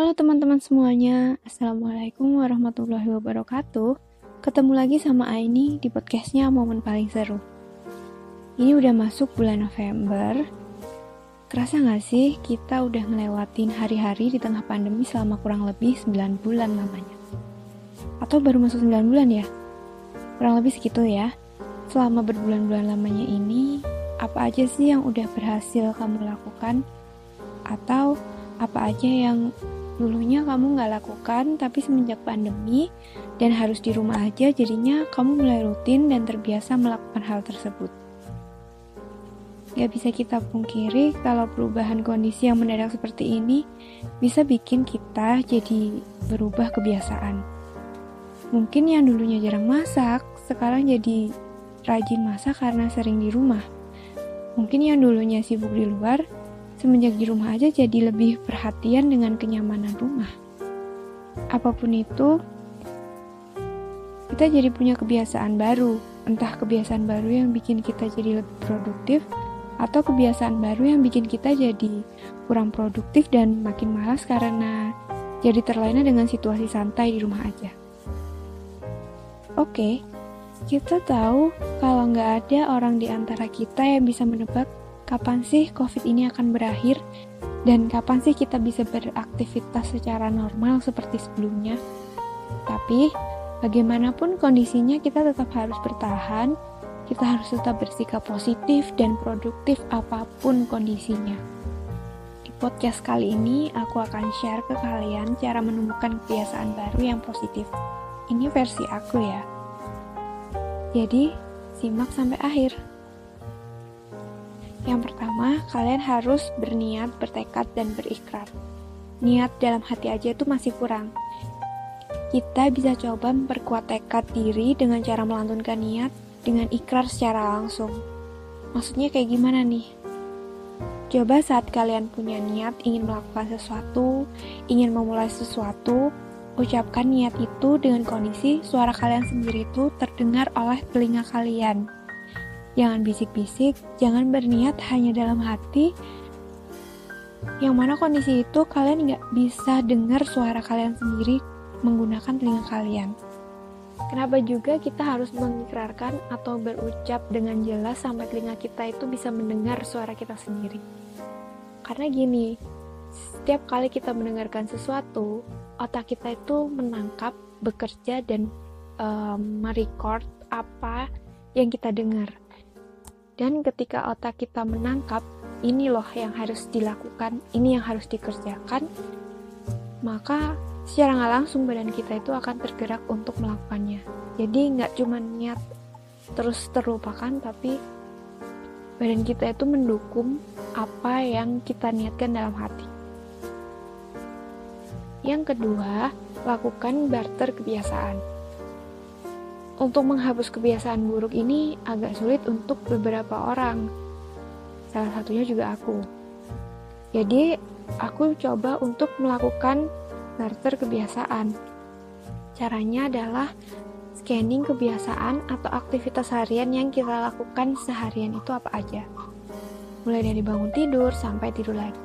Halo teman-teman semuanya, Assalamualaikum warahmatullahi wabarakatuh. Ketemu lagi sama Aini di podcastnya Momen Paling Seru. Ini udah masuk bulan November. Kerasa gak sih kita udah ngelewatin hari-hari di tengah pandemi selama kurang lebih 9 bulan lamanya Atau baru masuk 9 bulan ya? Kurang lebih segitu ya. Selama berbulan-bulan lamanya ini Apa aja sih yang udah berhasil kamu lakukan? Atau apa aja yang dulunya kamu nggak lakukan, tapi semenjak pandemi dan harus di rumah aja, jadinya kamu mulai rutin dan terbiasa melakukan hal tersebut. Gak bisa kita pungkiri kalau perubahan kondisi yang mendadak seperti ini bisa bikin kita jadi berubah kebiasaan. Mungkin yang dulunya jarang masak, sekarang jadi rajin masak karena sering di rumah. Mungkin yang dulunya sibuk di luar, semenjak di rumah aja jadi lebih perhatian dengan kenyamanan rumah. Apa pun itu, kita jadi punya kebiasaan baru, entah kebiasaan baru yang bikin kita jadi lebih produktif, atau kebiasaan baru yang bikin kita jadi kurang produktif dan makin malas karena jadi terlena dengan situasi santai di rumah aja. Oke, kita tahu kalau nggak ada orang di antara kita yang bisa menebak kapan sih COVID ini akan berakhir dan kapan sih kita bisa beraktivitas secara normal seperti sebelumnya. Tapi, bagaimanapun kondisinya kita tetap harus bertahan, kita harus tetap bersikap positif dan produktif apa pun kondisinya. Di podcast kali ini, aku akan share ke kalian cara menemukan kebiasaan baru yang positif. Ini versi aku ya. Jadi, simak sampai akhir. Yang pertama, kalian harus berniat, bertekad, dan berikrar. Niat dalam hati aja itu masih kurang. Kita bisa coba memperkuat tekad diri dengan cara melantunkan niat dengan ikrar secara langsung. Maksudnya kayak gimana nih? Coba saat kalian punya niat ingin melakukan sesuatu, ingin memulai sesuatu, ucapkan niat itu dengan kondisi suara kalian sendiri itu terdengar oleh telinga kalian Jangan bisik-bisik, jangan berniat hanya dalam hati. Yang mana kondisi itu kalian nggak bisa dengar suara kalian sendiri menggunakan telinga kalian. Kenapa juga kita harus mengikrarkan atau berucap dengan jelas sampai telinga kita itu bisa mendengar suara kita sendiri? Karena gini, setiap kali kita mendengarkan sesuatu, otak kita itu menangkap, bekerja, dan um, merecord apa yang kita dengar. Dan ketika otak kita menangkap, ini loh yang harus dilakukan, ini yang harus dikerjakan, maka secara nggak langsung badan kita itu akan tergerak untuk melakukannya. Jadi nggak cuma niat terus terlupakan, tapi badan kita itu mendukung apa yang kita niatkan dalam hati. Yang kedua, lakukan barter kebiasaan. Untuk menghapus kebiasaan buruk ini agak sulit untuk beberapa orang. Salah satunya juga aku. Jadi, aku coba untuk melakukan barter kebiasaan. Caranya adalah scanning kebiasaan atau aktivitas harian yang kita lakukan seharian itu apa aja. Mulai dari bangun tidur sampai tidur lagi.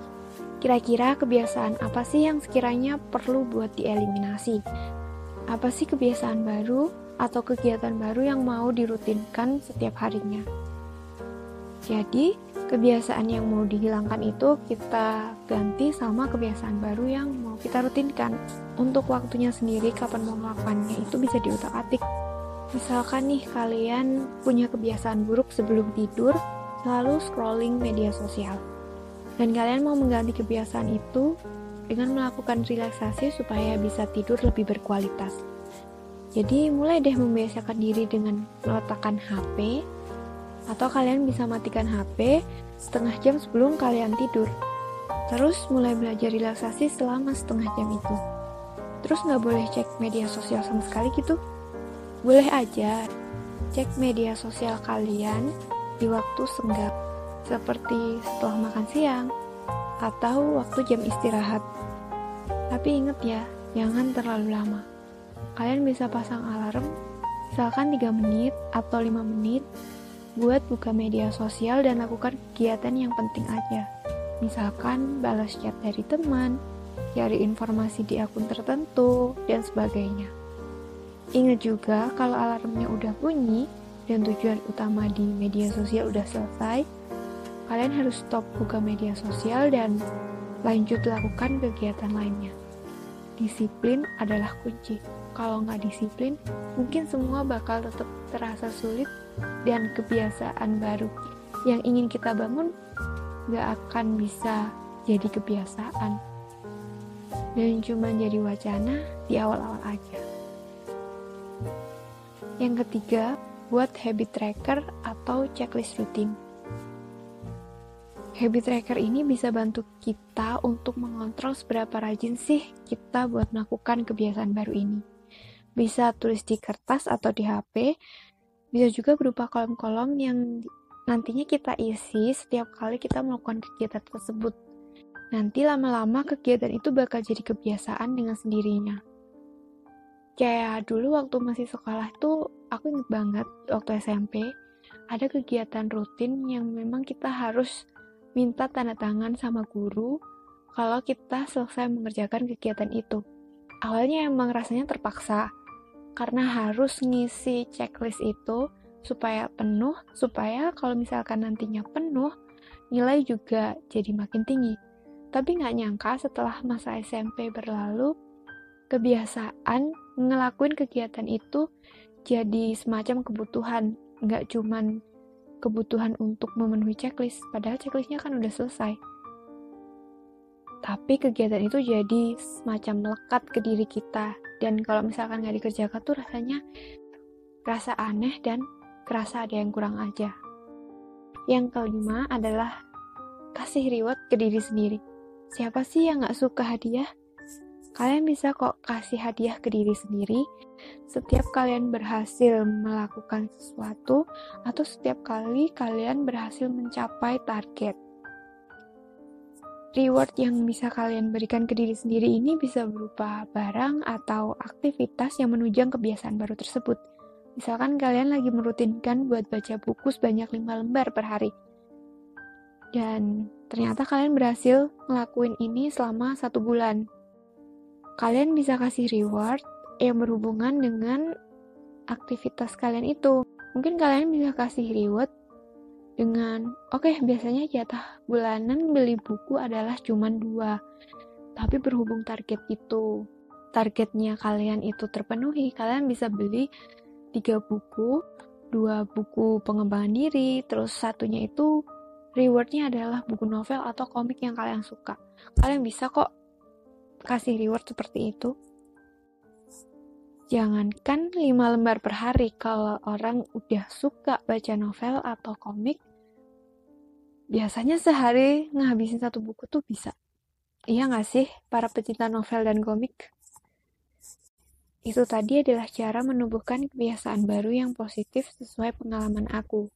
Kira-kira kebiasaan apa sih yang sekiranya perlu buat dieliminasi? Apa sih kebiasaan baru atau kegiatan baru yang mau dirutinkan setiap harinya. Jadi, kebiasaan yang mau dihilangkan itu kita ganti sama kebiasaan baru yang mau kita rutinkan. Untuk waktunya sendiri kapan mau melakukannya itu bisa diutak-atik. Misalkan nih kalian punya kebiasaan buruk sebelum tidur, selalu scrolling media sosial. Dan kalian mau mengganti kebiasaan itu dengan melakukan relaksasi supaya bisa tidur lebih berkualitas. Jadi mulai deh membiasakan diri dengan meletakkan HP atau kalian bisa matikan HP setengah jam sebelum kalian tidur. Terus mulai belajar relaksasi selama setengah jam itu. Terus nggak boleh cek media sosial sama sekali gitu. Boleh aja cek media sosial kalian di waktu senggang seperti setelah makan siang atau waktu jam istirahat. Tapi ingat ya, jangan terlalu lama kalian bisa pasang alarm misalkan 3 menit atau 5 menit buat buka media sosial dan lakukan kegiatan yang penting aja. Misalkan balas chat dari teman, cari informasi di akun tertentu, dan sebagainya. Ingat juga kalau alarmnya udah bunyi dan tujuan utama di media sosial udah selesai, kalian harus stop buka media sosial dan lanjut lakukan kegiatan lainnya. Disiplin adalah kunci. Kalau nggak disiplin, mungkin semua bakal tetap terasa sulit dan kebiasaan baru yang ingin kita bangun nggak akan bisa jadi kebiasaan dan cuma jadi wacana di awal-awal aja. Yang ketiga, buat habit tracker atau checklist rutin. Habit tracker ini bisa bantu kita untuk mengontrol seberapa rajin sih kita buat melakukan kebiasaan baru ini. Bisa tulis di kertas atau di HP, bisa juga berupa kolom-kolom yang nantinya kita isi setiap kali kita melakukan kegiatan tersebut. Nanti lama-lama kegiatan itu bakal jadi kebiasaan dengan sendirinya. Kayak dulu waktu masih sekolah tuh aku inget banget waktu SMP ada kegiatan rutin yang memang kita harus minta tanda tangan sama guru kalau kita selesai mengerjakan kegiatan itu. Awalnya emang rasanya terpaksa, karena harus ngisi checklist itu supaya penuh, supaya kalau misalkan nantinya penuh, nilai juga jadi makin tinggi. Tapi nggak nyangka setelah masa SMP berlalu, kebiasaan ngelakuin kegiatan itu jadi semacam kebutuhan, nggak cuman kebutuhan untuk memenuhi checklist, padahal checklistnya kan udah selesai. Tapi kegiatan itu jadi semacam melekat ke diri kita, dan kalau misalkan nggak dikerjakan tuh rasanya rasa aneh dan kerasa ada yang kurang aja. Yang kelima adalah kasih reward ke diri sendiri. Siapa sih yang nggak suka hadiah? Kalian bisa kok kasih hadiah ke diri sendiri setiap kalian berhasil melakukan sesuatu atau setiap kali kalian berhasil mencapai target. Reward yang bisa kalian berikan ke diri sendiri ini bisa berupa barang atau aktivitas yang menunjang kebiasaan baru tersebut. Misalkan kalian lagi merutinkan buat baca buku sebanyak 5 lembar per hari. Dan ternyata kalian berhasil ngelakuin ini selama satu bulan kalian bisa kasih reward yang berhubungan dengan aktivitas kalian itu. Mungkin kalian bisa kasih reward dengan, oke okay, biasanya jatah bulanan beli buku adalah cuma dua. Tapi berhubung target itu, targetnya kalian itu terpenuhi, kalian bisa beli tiga buku, dua buku pengembangan diri, terus satunya itu rewardnya adalah buku novel atau komik yang kalian suka. Kalian bisa kok kasih reward seperti itu? Jangankan 5 lembar per hari, kalau orang udah suka baca novel atau komik, biasanya sehari ngabisin satu buku tuh bisa. Iya nggak sih, para pecinta novel dan komik? Itu tadi adalah cara menumbuhkan kebiasaan baru yang positif sesuai pengalaman aku.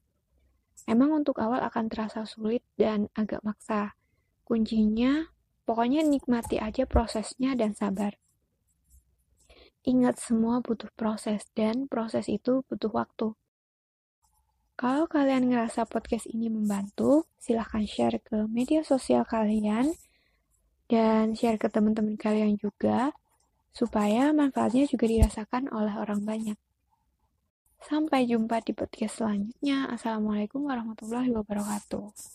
Emang untuk awal akan terasa sulit dan agak maksa. Kuncinya Pokoknya nikmati aja prosesnya dan sabar. Ingat semua butuh proses dan proses itu butuh waktu. Kalau kalian ngerasa podcast ini membantu, silahkan share ke media sosial kalian dan share ke teman-teman kalian juga supaya manfaatnya juga dirasakan oleh orang banyak. Sampai jumpa di podcast selanjutnya. Assalamualaikum warahmatullahi wabarakatuh.